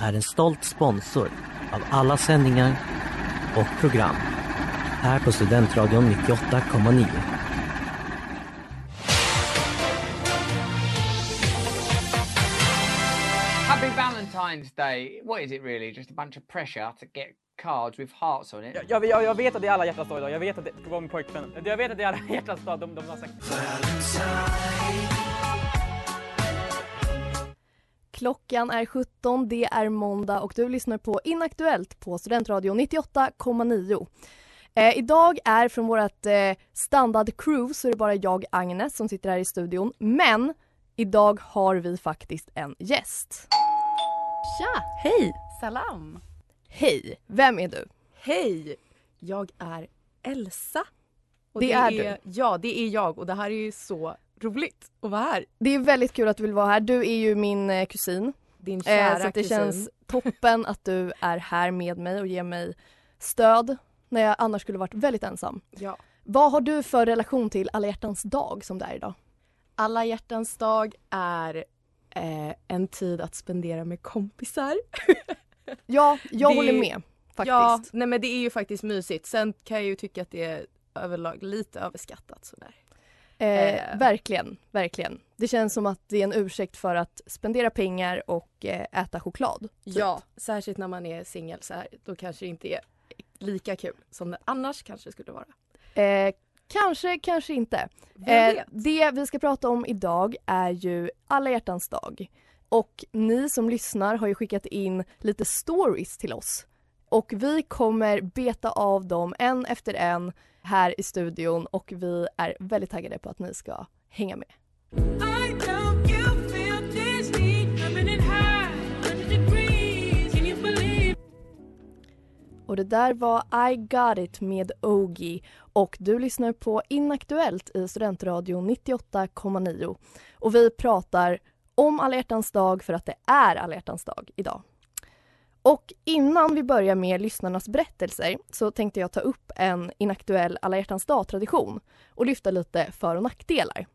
är en stolt sponsor av alla sändningar och program här på Studentradion 98,9. Happy Valentine's Day. What is it really? Just a bunch of pressure to get cards with hearts on it? Jag, jag, jag, vet att det är alla hjärtans dag idag. Jag vet att det ska vara min pojkvän. Jag vet att det är alla hjärtans dag. De, de har sagt. Klockan är 17, det är måndag och du lyssnar på Inaktuellt på Studentradion 98,9. Eh, idag är från vårt eh, standard-crew så är det bara jag, Agnes, som sitter här i studion. Men idag har vi faktiskt en gäst. Tja! Hej! Salam! Hej! Vem är du? Hej! Jag är Elsa. Och Det är du? Ja, det är jag och det här är ju så roligt att vara här. Det är väldigt kul att du vill vara här. Du är ju min eh, kusin. Din kära Eh, så det kusin. känns toppen att du är här med mig och ger mig stöd när jag annars skulle varit väldigt ensam. Ja. Vad har du för relation till alla hjärtans dag som det är idag? Alla hjärtans dag är eh, en tid att spendera med kompisar. Ja, jag Det- håller med faktiskt. Ja, nej men det är ju faktiskt mysigt. Sen kan jag ju tycka att det är överlag lite överskattat sådär. Eh, eh. Verkligen, verkligen. Det känns som att det är en ursäkt för att spendera pengar och eh, äta choklad. typ. Ja, särskilt när man är singel så här. Då kanske det inte är lika kul som det annars kanske skulle vara. Eh, kanske, kanske inte. Eh, det vi ska prata om idag är ju alla hjärtans dag. Och ni som lyssnar har ju skickat in lite stories till oss. Och vi kommer beta av dem en efter en här i studion och vi är väldigt taggade på att ni ska hänga med. Och det där var I got it med Ogi och du lyssnar på Inaktuellt i Studentradion 98,9 och vi pratar om alla hjärtans dag för att det är alla hjärtans dag idag. Och innan vi börjar med lyssnarnas berättelser så tänkte jag ta upp en inaktuell alla hjärtans dag-tradition och lyfta lite för och nackdelar.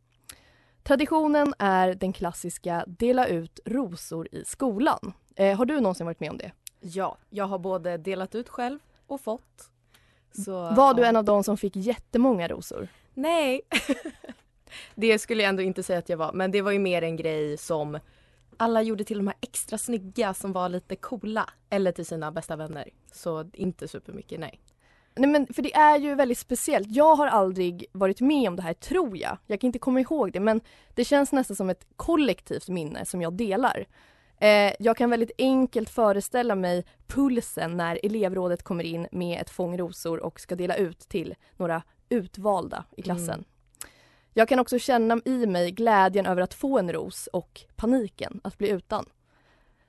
Traditionen är den klassiska dela ut rosor i skolan. Eh, har du någonsin varit med om det? Ja, jag har både delat ut själv och fått. Så, Var du ja. en av de som fick jättemånga rosor? Nej. det skulle jag ändå inte säga att jag var. Men det var ju mer en grej som alla gjorde till de här extra snygga som var lite coola. Eller till sina bästa vänner. Så inte supermycket, nej. Nej men för det är ju väldigt speciellt. Jag har aldrig varit med om det här tror jag. Jag kan inte komma ihåg det men det känns nästan som ett kollektivt minne som jag delar. Eh, jag kan väldigt enkelt föreställa mig pulsen när elevrådet kommer in med ett fång rosor och ska dela ut till några utvalda i klassen. Mm. Jag kan också känna i mig glädjen över att få en ros och paniken att bli utan.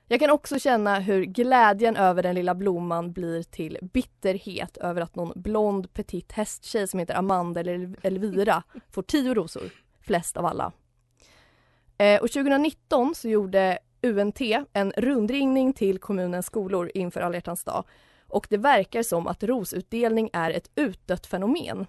Jag kan också känna hur glädjen över den lilla blomman blir till bitterhet över att någon blond petit hästtjej som heter Amanda eller Elvira får tio rosor, flest av alla. Eh, och 2019 så gjorde UNT en rundringning till kommunens skolor inför alla dag och det verkar som att rosutdelning är ett utdött fenomen.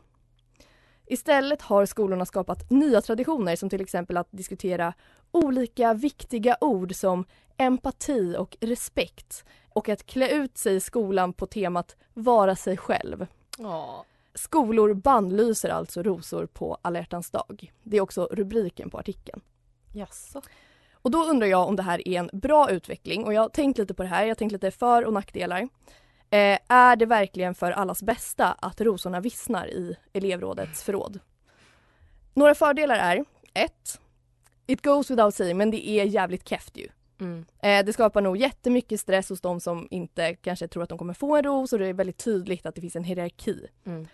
Istället har skolorna skapat nya traditioner som till exempel att diskutera olika viktiga ord som empati och respekt och att klä ut sig i skolan på temat vara sig själv. Ja. Skolor bannlyser alltså rosor på alla hjärtans dag. Det är också rubriken på artikeln. Jaså? Och då undrar jag om det här är en bra utveckling och jag har tänkt lite på det här, jag har tänkt lite för och nackdelar. Eh, är det verkligen för allas bästa att rosorna vissnar i elevrådets förråd? Några fördelar är ett, It goes without saying men det är jävligt keft ju. Mm. Eh, det skapar nog jättemycket stress hos de som inte kanske tror att de kommer få en ros och det är väldigt tydligt att det finns en hierarki. Mm.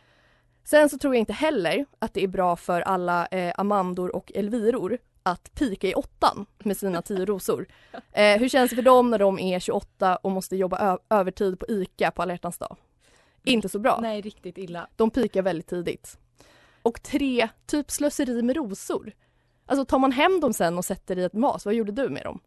Sen så tror jag inte heller att det är bra för alla eh, Amandor och Elviror att pika i åttan med sina tio rosor. Eh, hur känns det för dem när de är 28 och måste jobba övertid på ICA på alla dag? Inte så bra. Nej, riktigt illa. De pikar väldigt tidigt. Och tre, typ slöseri med rosor. Alltså tar man hem dem sen och sätter i ett mas, vad gjorde du med dem?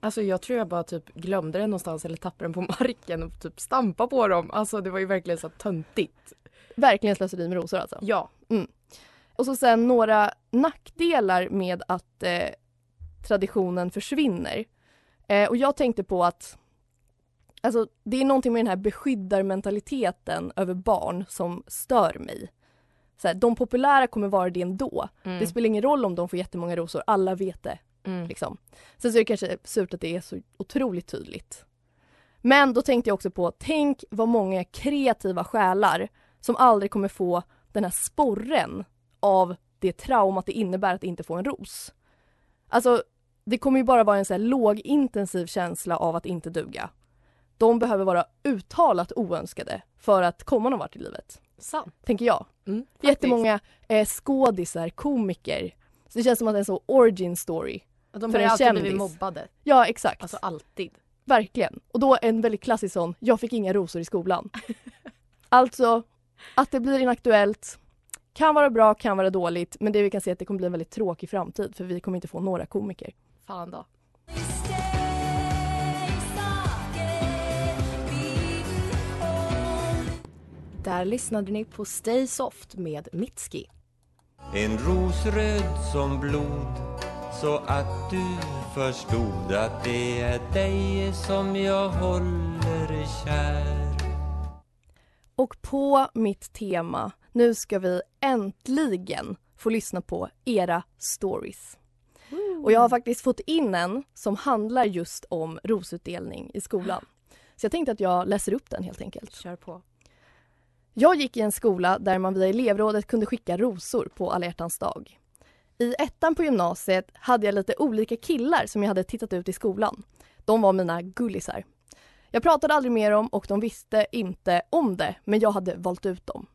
Alltså jag tror jag bara typ glömde den någonstans eller tappade den på marken och typ stampa på dem. Alltså det var ju verkligen så töntigt. Verkligen slöseri med rosor alltså. Ja. Och så sen några nackdelar med att eh, traditionen försvinner. Eh, och jag tänkte på att alltså, det är någonting med den här beskyddarmentaliteten över barn som stör mig. Så här, de populära kommer vara det ändå. Mm. Det spelar ingen roll om de får jättemånga rosor, alla vet det. Mm. Liksom. Sen så är det kanske surt att det är så otroligt tydligt. Men då tänkte jag också på, tänk vad många kreativa själar som aldrig kommer få den här sporren av det traumat det innebär att inte få en ros. Alltså, det kommer ju bara vara en så här lågintensiv känsla av att inte duga. De behöver vara uttalat oönskade för att komma någon vart i livet, Sant. tänker jag. Mm, faktiskt. Jättemånga eh, skådisar, komiker. Så det känns som att det är en så origin story. De för en alltid blivit kändis. mobbade. Ja, exakt. Alltså alltid. Verkligen. Och då en väldigt klassisk sån, jag fick inga rosor i skolan. alltså, att det blir inaktuellt kan vara bra, kan vara dåligt, men det vi kan se är att det kommer bli en väldigt tråkig framtid för vi kommer inte få några komiker. Fan då. Där lyssnade ni på Stay Soft med Mitski. En ros röd som blod så att du förstod att det är dig som jag håller kär Och på mitt tema, nu ska vi äntligen få lyssna på era stories. Och jag har faktiskt fått in en som handlar just om rosutdelning i skolan. Så jag tänkte att jag läser upp den helt enkelt. Kör på. Jag gick i en skola där man via elevrådet kunde skicka rosor på alla hjärtans dag. I ettan på gymnasiet hade jag lite olika killar som jag hade tittat ut i skolan. De var mina gullisar. Jag pratade aldrig med dem och de visste inte om det, men jag hade valt ut dem.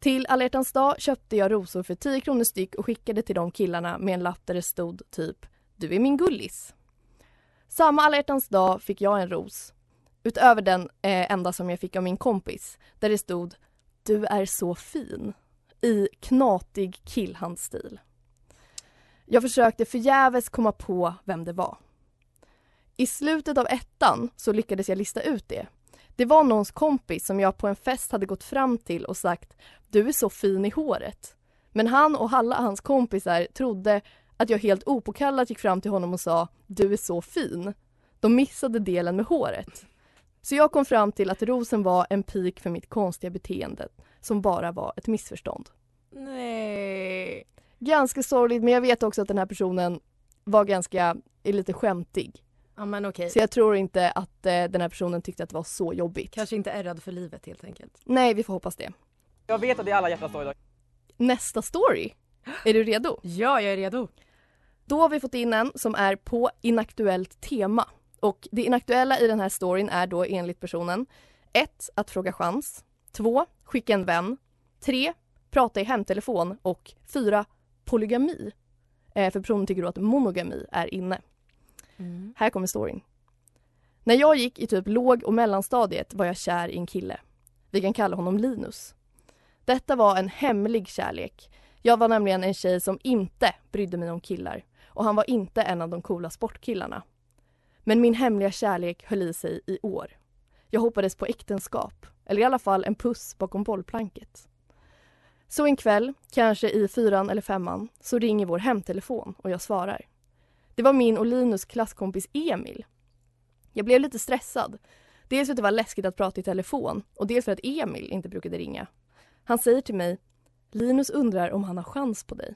Till alla hjärtans dag köpte jag rosor för 10 kronor styck och skickade till de killarna med en lapp där det stod typ “Du är min gullis”. Samma alla hjärtans dag fick jag en ros. Utöver den eh, enda som jag fick av min kompis, där det stod “Du är så fin” i knatig killhandstil. Jag försökte förgäves komma på vem det var. I slutet av ettan så lyckades jag lista ut det. Det var någons kompis som jag på en fest hade gått fram till och sagt “Du är så fin i håret”. Men han och alla hans kompisar trodde att jag helt opåkallat gick fram till honom och sa “Du är så fin”. De missade delen med håret. Så jag kom fram till att rosen var en pik för mitt konstiga beteende som bara var ett missförstånd. Nej. Ganska sorgligt men jag vet också att den här personen var ganska, är lite skämtig. Ja men okej. Så jag tror inte att eh, den här personen tyckte att det var så jobbigt. Kanske inte är rädd för livet helt enkelt. Nej, vi får hoppas det. Jag vet att det är alla hjärtans dag idag. Nästa story. Är du redo? Ja, jag är redo. Då har vi fått in en som är på inaktuellt tema. Och det inaktuella i den här storyn är då enligt personen 1. Att fråga chans 2. Skicka en vän 3. Prata i hemtelefon och 4. Polygami. Eh, för personen tycker då att monogami är inne. Mm. Här kommer storyn. När jag gick i typ låg och mellanstadiet var jag kär i en kille. Vi kan kalla honom Linus. Detta var en hemlig kärlek. Jag var nämligen en tjej som inte brydde mig om killar och han var inte en av de coola sportkillarna. Men min hemliga kärlek höll i sig i år. Jag hoppades på äktenskap, eller i alla fall en puss bakom bollplanket. Så en kväll, kanske i fyran eller femman, så ringer vår hemtelefon och jag svarar. Det var min och Linus klasskompis Emil. Jag blev lite stressad. Dels för att det var läskigt att prata i telefon och dels för att Emil inte brukade ringa. Han säger till mig Linus undrar om han har chans på dig.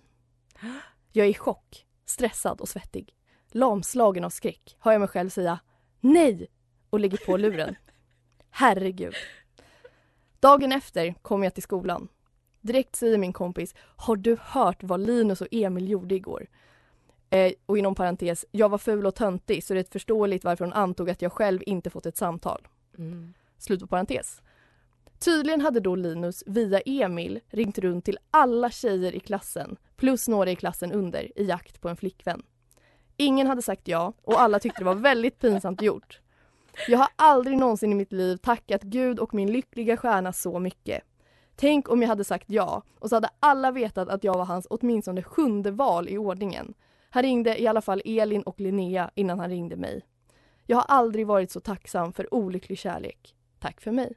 Jag är i chock, stressad och svettig. Lamslagen av skräck hör jag mig själv säga nej och lägger på luren. Herregud. Dagen efter kommer jag till skolan. Direkt säger min kompis, har du hört vad Linus och Emil gjorde igår? Eh, och inom parentes, jag var ful och töntig så det är förståeligt varför hon antog att jag själv inte fått ett samtal. Mm. Slut på parentes. Tydligen hade då Linus via Emil ringt runt till alla tjejer i klassen plus några i klassen under i jakt på en flickvän. Ingen hade sagt ja och alla tyckte det var väldigt pinsamt gjort. Jag har aldrig någonsin i mitt liv tackat Gud och min lyckliga stjärna så mycket. Tänk om jag hade sagt ja och så hade alla vetat att jag var hans åtminstone sjunde val i ordningen. Han ringde i alla fall Elin och Linnea innan han ringde mig. Jag har aldrig varit så tacksam för olycklig kärlek. Tack för mig.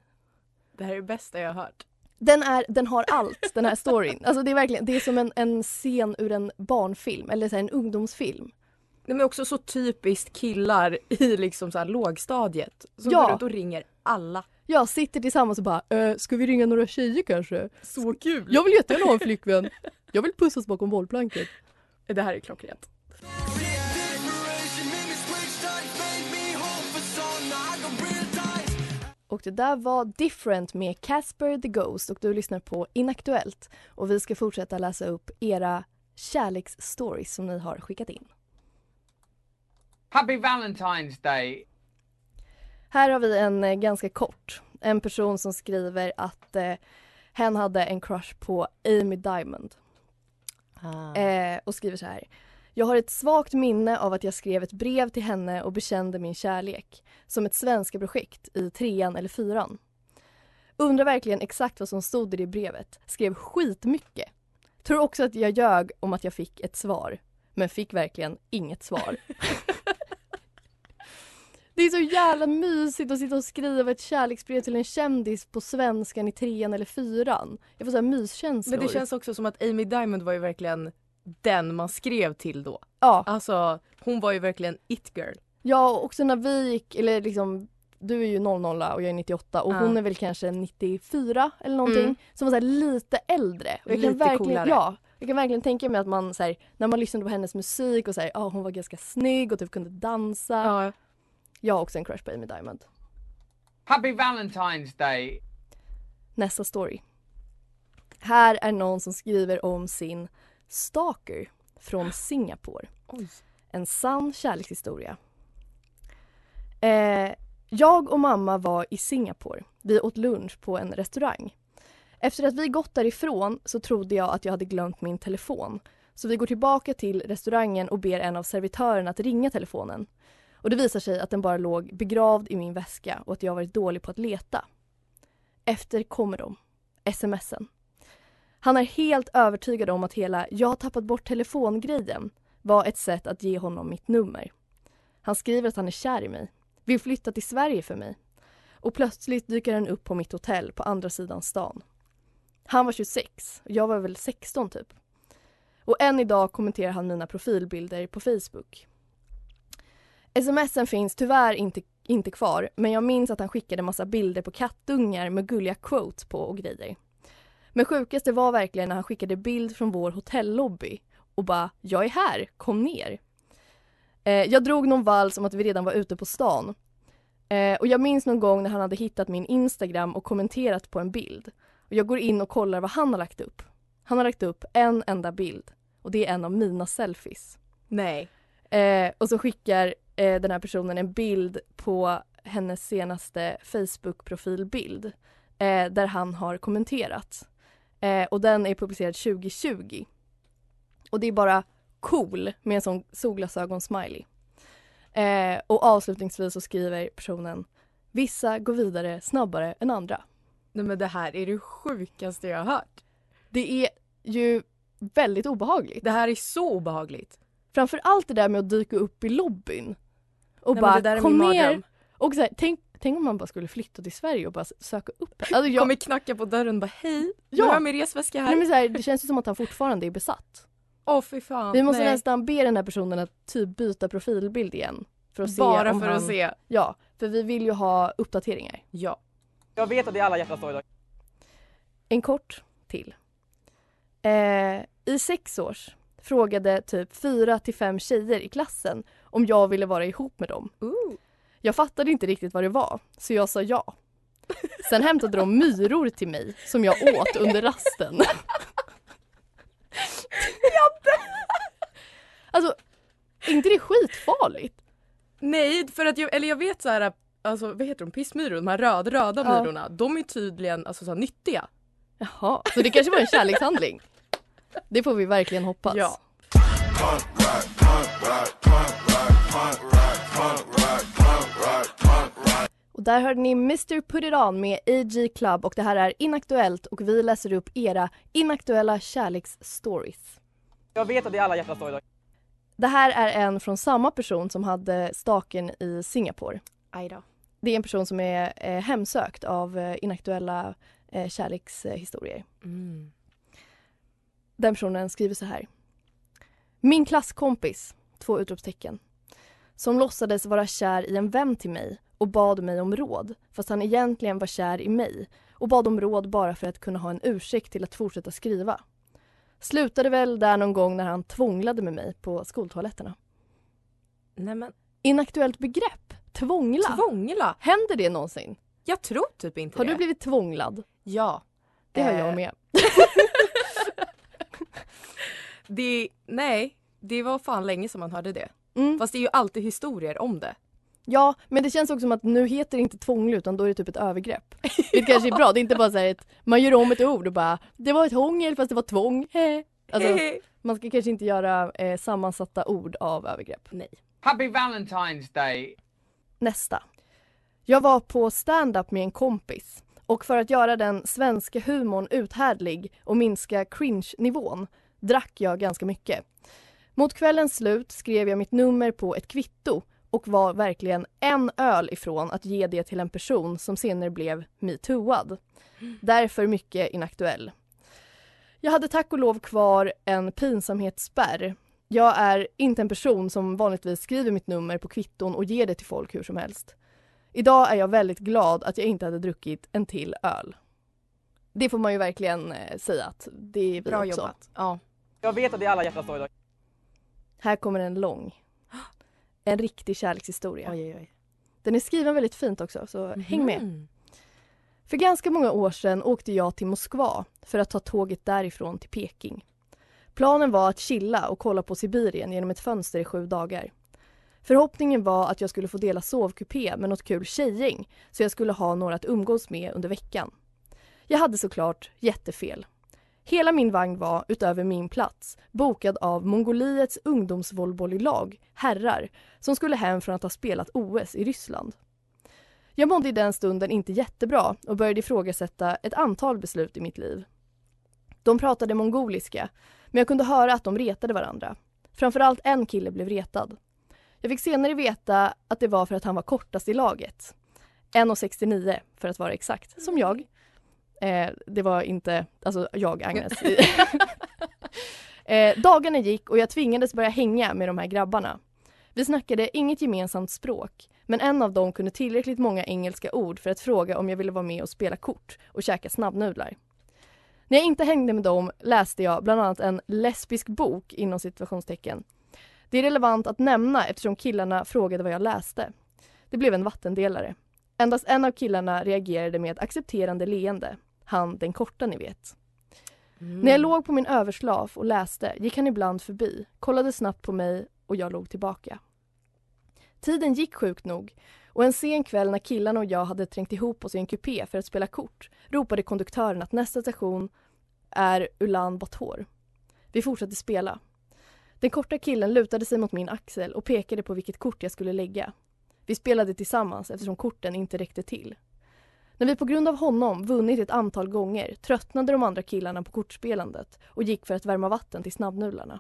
Det här är det bästa jag har hört. Den, är, den har allt, den här storyn. Alltså det är verkligen, det är som en, en scen ur en barnfilm eller en ungdomsfilm. Nej, men också så typiskt killar i liksom så här lågstadiet. Som Ja. går runt och ringer alla. Jag sitter tillsammans och bara, äh, ska vi ringa några tjejer kanske? Så kul! Jag vill jättegärna ha en flickvän. Jag vill pussas bakom bollplanket. Det här är klockrent. Och det där var Different med Casper the Ghost och du lyssnar på Inaktuellt. Och vi ska fortsätta läsa upp era kärleksstories som ni har skickat in. Happy Valentine's Day. Här har vi en eh, ganska kort. En person som skriver att eh, hen hade en crush på Amy Diamond. Eh, och skriver så här. Jag har ett svagt minne av att jag skrev ett brev till henne och bekände min kärlek. Som ett svenska projekt i trean eller fyran. Undrar verkligen exakt vad som stod i det brevet. Skrev skitmycket. Tror också att jag ljög om att jag fick ett svar. Men fick verkligen inget svar. Det är så jävla mysigt att sitta och skriva ett kärleksbrev till en kändis på svenskan i trean eller fyran. Jag får så här myskänslor. Men det känns också som att Amy Diamond var ju verkligen den man skrev till då. Ja, Alltså hon var ju verkligen it girl. ja och också när vi gick, eller liksom du är ju 00 och jag är 98 och Ja. hon är väl kanske 94 eller någonting. Mm. Som var så lite äldre. Och jag kan Lite verkligen, coolare. Ja, jag kan verkligen tänka mig att man så här, när man lyssnade på hennes musik och så här, ja hon var ganska snygg och typ kunde dansa. Ja. Jag har också en crush på Amy Diamond. Happy Valentine's Day. Nästa story. Här är någon som skriver om sin stalker från Singapore. Oj. En sann kärlekshistoria. Eh, jag och mamma var i Singapore. Vi åt lunch på en restaurang. Efter att vi gått därifrån så trodde jag att jag hade glömt min telefon. Så vi går tillbaka till restaurangen och ber en av servitörerna att ringa telefonen. Och det visar sig att den bara låg begravd i min väska och att jag varit dålig på att leta. Efter kommer de. Smsen. Han är helt övertygad om att hela “jag har tappat bort telefongrejen” var ett sätt att ge honom mitt nummer. Han skriver att han är kär i mig, vill flytta till Sverige för mig. Och plötsligt dyker han upp på mitt hotell på andra sidan stan. Han var 26 och jag var väl 16 typ. Och än idag kommenterar han mina profilbilder på Facebook. Smsen finns tyvärr inte, inte kvar men jag minns att han skickade massa bilder på kattungar med gulliga quotes på och grejer. Men sjukaste var verkligen när han skickade bild från vår hotellobby och bara “jag är här, kom ner”. Eh, jag drog någon vals om att vi redan var ute på stan. Eh, och jag minns någon gång när han hade hittat min Instagram och kommenterat på en bild. Och jag går in och kollar vad han har lagt upp. Han har lagt upp en enda bild och det är en av mina selfies. Nej. Eh, och så skickar eh, den här personen en bild på hennes senaste Facebook-profilbild eh, där han har kommenterat. Eh, och den är publicerad 2020. Och det är bara cool med en sån solglasögon-smiley. Eh, och avslutningsvis så skriver personen Vissa går vidare snabbare än andra. Nej men det här är det sjukaste jag har hört. Det är ju väldigt obehagligt. Det här är så obehagligt. Framför allt det där med att dyka upp i lobbyn. Och Nej, bara kom ner. Och så här, tänk, tänk om man bara skulle flytta till Sverige och bara söka upp henne. Alltså jag, Kommer knacka på dörren och bara hej, nu Ja. har jag min resväska här. nej, men så här, det känns ju som att han fortfarande är besatt. Åh fy fan. Vi måste nej. nästan be den här personen att typ byta profilbild igen. För att se Bara om för han... att se. Ja, för vi vill ju ha uppdateringar. Ja. Jag vet att det är alla hjärtans dag idag. En kort till. Eh, I sex års frågade typ fyra till fem tjejer i klassen om jag ville vara ihop med dem. Ooh. Jag fattade inte riktigt vad det var, så jag sa ja. Sen hämtade de myror till mig som jag åt under rasten. alltså, är inte det skitfarligt? Nej, för att jag, eller jag vet så här, alltså vad heter de, pissmyror, de här röd, röda Ja. myrorna, de är tydligen alltså, så här, nyttiga. Jaha, så det kanske var en kärlekshandling? Det får vi verkligen hoppas. Ja. Och där hörde ni Mr Put It On med AG Club och det här är Inaktuellt och vi läser upp era inaktuella kärleksstories. Jag vet att det är alla hjärtans dag idag. Det här är en från samma person som hade staken i Singapore. Aj då. Det är en person som är eh, hemsökt av eh, inaktuella eh, kärlekshistorier. Mm. Den personen skriver så här. Min klasskompis, två utropstecken, som låtsades vara kär i en vän till mig och bad mig om råd fast han egentligen var kär i mig och bad om råd bara för att kunna ha en ursäkt till att fortsätta skriva. Slutade väl där någon gång när han tvånglade med mig på skoltoaletterna. Nej men, Inaktuellt begrepp, tvångla. tvångla? Händer det någonsin? Jag tror typ inte Har det. du blivit tvånglad? Ja. Det har Eh, jag med. Det, nej, det var fan länge som man hörde det. Mm. Fast det är ju alltid historier om det. Ja, men det känns också som att nu heter det inte tvångla utan då är det typ ett övergrepp. Det kanske är bra, det är inte bara så här ett, man gör om ett ord och bara det var ett hångel fast det var tvång. Alltså, man ska kanske inte göra eh, sammansatta ord av övergrepp. nej. Happy Valentine's Day. Nästa. Jag var på stand-up med en kompis och för att göra den svenska humorn uthärdlig och minska cringe-nivån drack jag ganska mycket. Mot kvällens slut skrev jag mitt nummer på ett kvitto och var verkligen en öl ifrån att ge det till en person som senare blev metooad. Därför mycket inaktuell. Jag hade tack och lov kvar en pinsamhetsspärr. Jag är inte en person som vanligtvis skriver mitt nummer på kvitton och ger det till folk hur som helst. Idag är jag väldigt glad att jag inte hade druckit en till öl. Det får man ju verkligen eh, säga att det är vi Bra också. jobbat. Ja. Jag vet att det är alla hjärtans dag idag. Här kommer en lång. En riktig kärlekshistoria. Oj, oj, oj. Den är skriven väldigt fint också, så häng med. För ganska många år sedan åkte jag till Moskva för att ta tåget därifrån till Peking. Planen var att chilla och kolla på Sibirien genom ett fönster i sju dagar. Förhoppningen var att jag skulle få dela sovkupé med något kul tjejgäng så jag skulle ha några att umgås med under veckan. Jag hade såklart jättefel. Hela min vagn var, utöver min plats, bokad av Mongoliets ungdomsvolleybollag, herrar, som skulle hem från att ha spelat OS i Ryssland. Jag mådde i den stunden inte jättebra och började ifrågasätta ett antal beslut i mitt liv. De pratade mongoliska, men jag kunde höra att de retade varandra. Framförallt en kille blev retad. Jag fick senare veta att det var för att han var kortast i laget. 1,69 för att vara exakt, som jag. Eh, det var inte, alltså jag, Agnes. eh, dagarna gick och jag tvingades börja hänga med de här grabbarna. Vi snackade inget gemensamt språk, men en av dem kunde tillräckligt många engelska ord för att fråga om jag ville vara med och spela kort och käka snabbnudlar. När jag inte hängde med dem läste jag bland annat en lesbisk bok inom situationstecken. Det är relevant att nämna eftersom killarna frågade vad jag läste. Det blev en vattendelare. Endast en av killarna reagerade med ett accepterande leende. Han den korta ni vet. Mm. När jag låg på min överslaf och läste gick han ibland förbi, kollade snabbt på mig och jag låg tillbaka. Tiden gick sjukt nog och en sen kväll när killarna och jag hade trängt ihop oss i en kupé för att spela kort ropade konduktören att nästa station är Ulan Bator. Vi fortsatte spela. Den korta killen lutade sig mot min axel och pekade på vilket kort jag skulle lägga. Vi spelade tillsammans eftersom korten inte räckte till. När vi på grund av honom vunnit ett antal gånger tröttnade de andra killarna på kortspelandet och gick för att värma vatten till snabbnudlarna.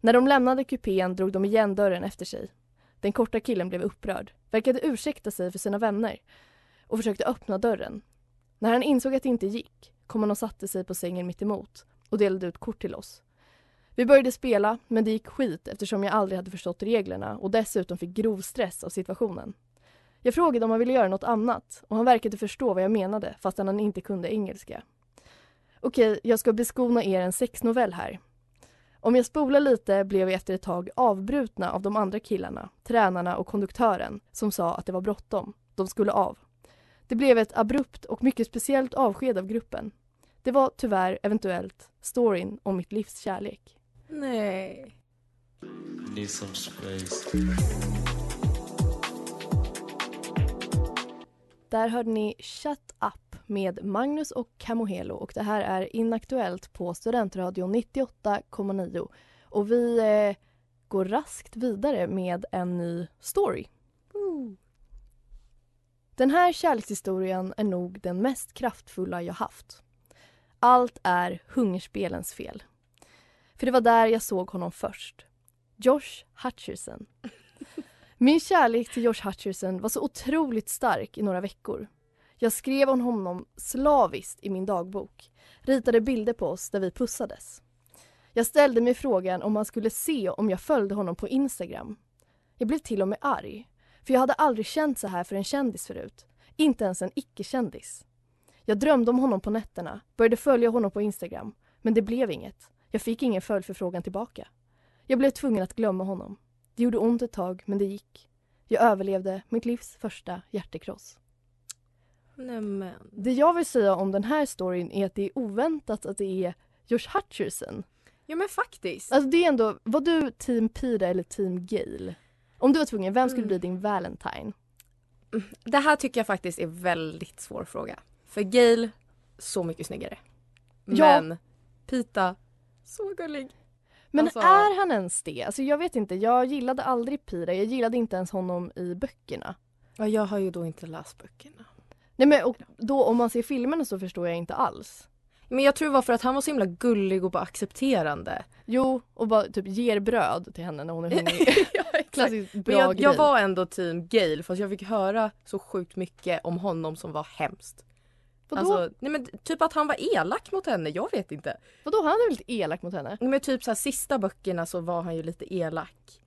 När de lämnade kupén drog de igen dörren efter sig. Den korta killen blev upprörd, verkade ursäkta sig för sina vänner och försökte öppna dörren. När han insåg att det inte gick kom han och satte sig på sängen mitt emot och delade ut kort till oss. Vi började spela, men det gick skit eftersom jag aldrig hade förstått reglerna och dessutom fick grov stress av situationen. Jag frågade om han ville göra något annat och han verkade förstå vad jag menade fastän han inte kunde engelska. Okej, jag ska beskona er en sexnovell här. Om jag spolar lite blev vi efter ett tag avbrutna av de andra killarna, tränarna och konduktören som sa att det var bråttom. De skulle av. Det blev ett abrupt och mycket speciellt avsked av gruppen. Det var tyvärr eventuellt storyn om mitt livs kärlek. Nej. Där hörde ni Shut Up med Magnus och Camohelo och det här är Inaktuellt på Studentradion 98,9 och vi eh, går raskt vidare med en ny story. Den här kärlekshistorien är nog den mest kraftfulla jag haft. Allt är hungerspelens fel. För det var där jag såg honom först. Josh Hutcherson. Min kärlek till Josh Hutcherson var så otroligt stark i några veckor. Jag skrev om honom slaviskt i min dagbok. Ritade bilder på oss där vi pussades. Jag ställde mig frågan om han skulle se om jag följde honom på Instagram. Jag blev till och med arg. För jag hade aldrig känt så här för en kändis förut. Inte ens en icke-kändis. Jag drömde om honom på nätterna, började följa honom på Instagram. Men det blev inget. Jag fick ingen följdförfrågan tillbaka. Jag blev tvungen att glömma honom. Det gjorde ont ett tag, men det gick. Jag överlevde mitt livs första hjärtekross. Nämen. Det jag vill säga om den här storyn är att det är oväntat att det är Josh Hutcherson. Ja men faktiskt. Alltså det är ändå, var du team Pira eller team Gail? Om du var tvungen, vem skulle Mm. bli din Valentine? Det här tycker jag faktiskt är väldigt svår fråga. För Gail, så mycket snyggare. Ja. Men Pita, så gullig. Men Alltså- är han ens det? Alltså jag vet inte, jag gillade aldrig Pira, jag gillade inte ens honom i böckerna. Ja, jag har ju då inte läst böckerna. Nej men och då om man ser filmerna så förstår jag inte alls. Men jag tror det var för att han var så himla gullig och bara accepterande. Jo, och bara typ ger bröd till henne när hon är hungrig. ja, Klassiskt Men bra jag, grej. jag var ändå team Gail fast jag fick höra så sjukt mycket om honom som var hemskt. Vadå? Alltså, nej men typ att han var elak mot henne, jag vet inte. Vadå, han är väl lite elak mot henne? Men typ så här, sista böckerna så var han ju lite elak.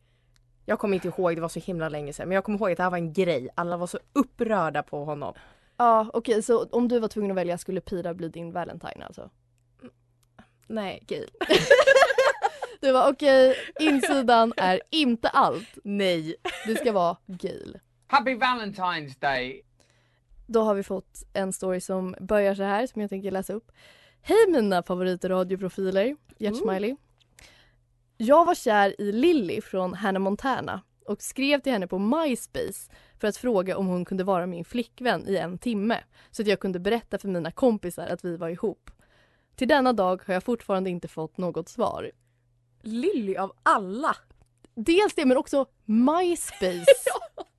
Jag kommer inte ihåg, det var så himla länge sedan. Men jag kommer ihåg att det här var en grej. Alla var så upprörda på honom. Ja okej, så om du var tvungen att välja skulle Pira bli din Valentine alltså? Nej, Gail. Du var okej, insidan är inte allt. Nej. Det ska vara Gail. Happy Valentine's Day. Då har vi fått en story som börjar så här som jag tänker läsa upp. Hej mina favoritradioprofiler, hjärtsmiley. Jag var kär i Lily från Hannah Montana och skrev till henne på MySpace för att fråga om hon kunde vara min flickvän i en timme så att jag kunde berätta för mina kompisar att vi var ihop. Till denna dag har jag fortfarande inte fått något svar. Lilly av alla. Dels det men också MySpace.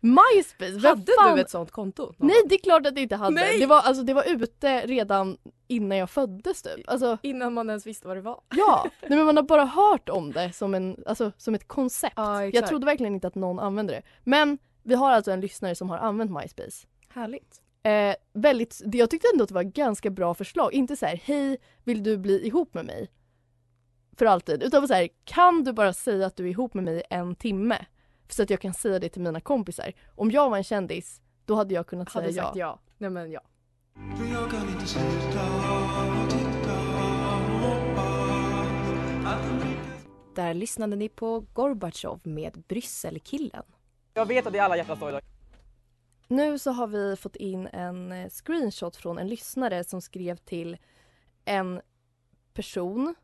MySpace, vem Hade fan... du ett sånt konto? Nej det är klart att jag inte hade. Nej. Det, var, alltså, det var ute redan innan jag föddes typ. Alltså, Innan man ens visste vad det var. ja, Nej, men man har bara hört om det som, en, alltså, som ett koncept. Ja, jag trodde verkligen inte att någon använde det. Men vi har alltså en lyssnare som har använt MySpace. Härligt. Eh, väldigt, jag tyckte ändå att det var ett ganska bra förslag. Inte så här, hej vill du bli ihop med mig? För alltid. Utan så här, kan du bara säga att du är ihop med mig en timme? Så att jag kan säga det till mina kompisar. Om jag var en kändis, då hade jag kunnat Hade säga sagt ja. ja. Nej men ja. Där lyssnade ni på Gorbatjov med Brysselkillen. Jag vet att det är alla hjärtans dag idag. Nu så har vi fått in en eh, screenshot från en lyssnare som skrev till en person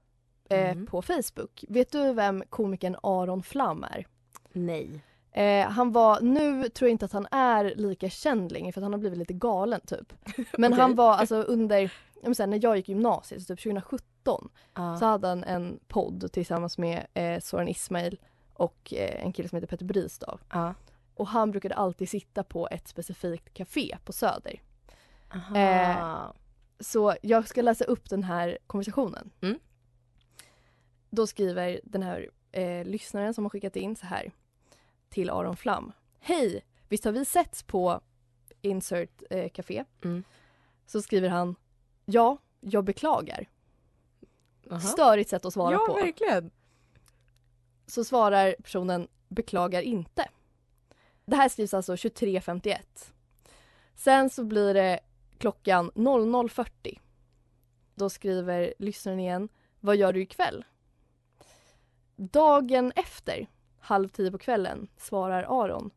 eh, Mm. på Facebook. Vet du vem komikern Aron Flam är? Nej. Eh, han var, nu tror jag inte att han är lika känd längre för att han har blivit lite galen typ. Men Okej. han var alltså under, jag här, när jag gick gymnasiet, typ 2017, Ja. så hade han en podd tillsammans med eh, Soran Ismail och eh, en kille som heter Petter Bristav. Ja. Och han brukade alltid sitta på ett specifikt café på Söder. Eh, Så jag ska läsa upp den här konversationen. Mm. Då skriver den här eh, lyssnaren som har skickat in så här till Aron Flam. Hej! Visst har vi setts på Insert eh, Café? Mm. Så skriver han Ja, jag beklagar. Aha. Störigt sätt att svara ja, på. verkligen. Så svarar personen beklagar inte. Det här skrivs alltså 23.51. Sen så blir det klockan 00.40. Då skriver lyssnaren igen Vad gör du ikväll? Dagen efter, halv tio på kvällen, svarar Aron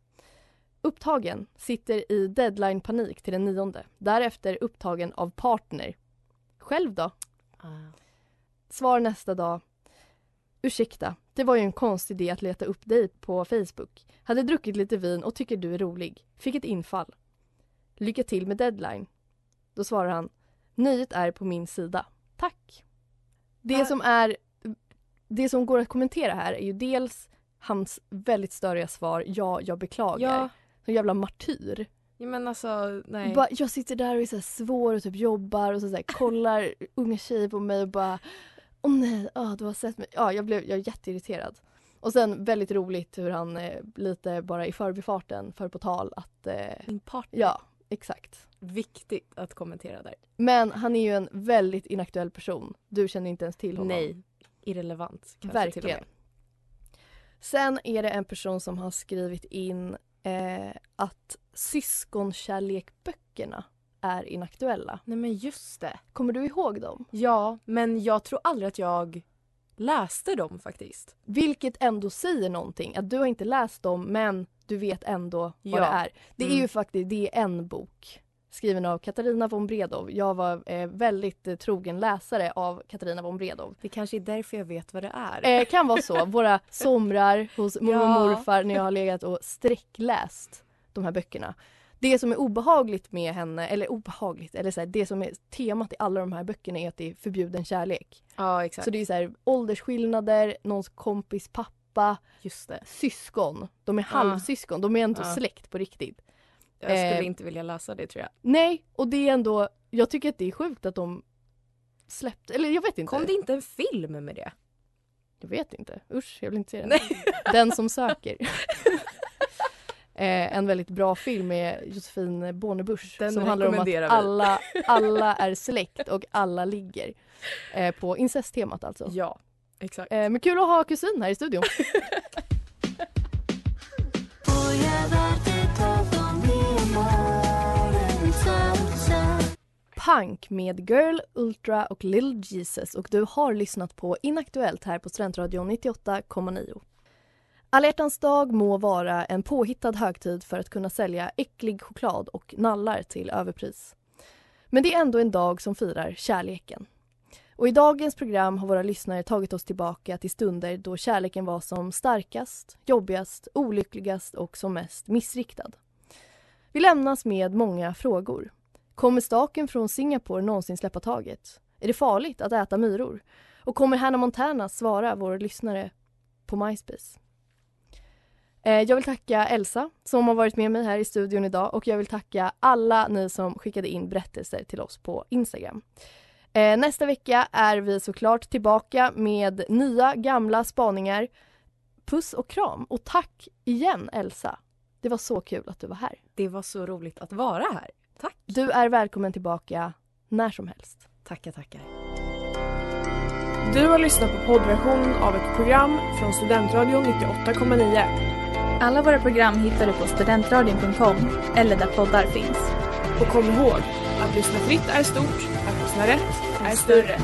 Upptagen. Sitter i deadline-panik till den nionde. Därefter upptagen av partner. Själv då? Svar nästa dag. Ursäkta, det var ju en konstig idé att leta upp dig på Facebook. Hade druckit lite vin och tycker du är rolig. Fick ett infall. Lycka till med deadline. Då svarar han. Nöjet är på min sida. Tack. Det Ah. som är det som går att kommentera här är ju dels hans väldigt störiga svar ja, jag beklagar. Ja, Som jävla martyr. ja men alltså nej. Bara, jag sitter där och är så här svår och typ jobbar och så, så här, kollar unga tjejer på mig och bara Åh nej, ah, du har sett mig. Ja, jag blev jag är jätteirriterad. Och sen väldigt roligt hur han eh, lite bara i förbifarten för på tal att eh, Min partner. ja, exakt. Viktigt att kommentera där. Men han är ju en väldigt inaktuell person. Du känner inte ens till honom. Nej, irrelevant kanske Verkligen. Sen är det en person som har skrivit in eh, att syskonkärlekböckerna är inaktuella. Nej men just det. Kommer du ihåg dem? Ja, men jag tror aldrig att jag läste dem faktiskt. Vilket ändå säger någonting. Att du har inte läst dem men du vet ändå vad Ja. det är. Det är Mm. ju faktiskt det är en bok skriven av Katarina von Bredow. Jag var eh, väldigt eh, trogen läsare av Katarina von Bredow. Det kanske är därför jag vet vad det är. Eh, kan vara så. Våra somrar hos mormor och morfar när jag har legat och sträckläst de här böckerna. Det som är obehagligt med henne, eller obehagligt, eller så här, det som är temat i alla de här böckerna är att det är förbjuden kärlek. ja, exakt. Så det är så här, åldersskillnader, någons kompis pappa, syskon. De är halvsyskon, de är ändå Ja. släkt på riktigt. Jag skulle Eh, inte vilja läsa det tror jag. Nej, och det är ändå, jag tycker att det är sjukt att de släppte, eller jag vet inte. Kom det inte en film med det? Jag vet inte, usch jag vill inte se den. Nej. Den som söker. eh, en väldigt bra film med Josefin Bornebusch Den som handlar om att alla, alla är släkt och alla ligger. Eh, på incesttemat alltså. Ja, exakt. Eh, men kul att ha kusin här i studion. Punk med Girl, Ultra och Lil Jesus och du har lyssnat på Inaktuellt här på Studentradion 98,9. Alla hjärtans dag må vara en påhittad högtid för att kunna sälja äcklig choklad och nallar till överpris. Men det är ändå en dag som firar kärleken. Och i dagens program har våra lyssnare tagit oss tillbaka till stunder då kärleken var som starkast, jobbigast, olyckligast och som mest missriktad. Vi lämnas med många frågor. Kommer staken från Singapore någonsin släppa taget? Är det farligt att äta myror? Och kommer Hannah Montana svara våra lyssnare på MySpace? Eh, jag vill tacka Elsa som har varit med mig här i studion idag och jag vill tacka alla ni som skickade in berättelser till oss på Instagram. Eh, nästa vecka är vi såklart tillbaka med nya gamla spaningar. Puss och kram och tack igen Elsa. Det var så kul att du var här. Det var så roligt att vara här. Tack. Du är välkommen tillbaka när som helst. Tackar, tackar. Du har lyssnat på poddversion av ett program från Studentradion 98,9. Alla våra program hittar du på studentradion.com eller där poddar finns. Och kom ihåg, att lyssna fritt är stort, att lyssna rätt är större.